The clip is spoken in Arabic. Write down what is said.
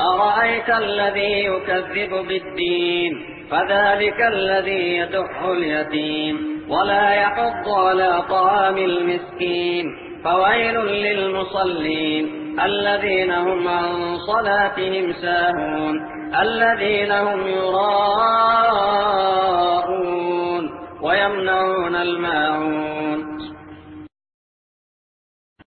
أرأيت الذي يكذب بالدين فذلك الذي يدح اليتيم ولا يحض على طعام المسكين فويل للمصلين الذين هم عن صلاتهم ساهون الذين هم يراءون ويمنعون الماعون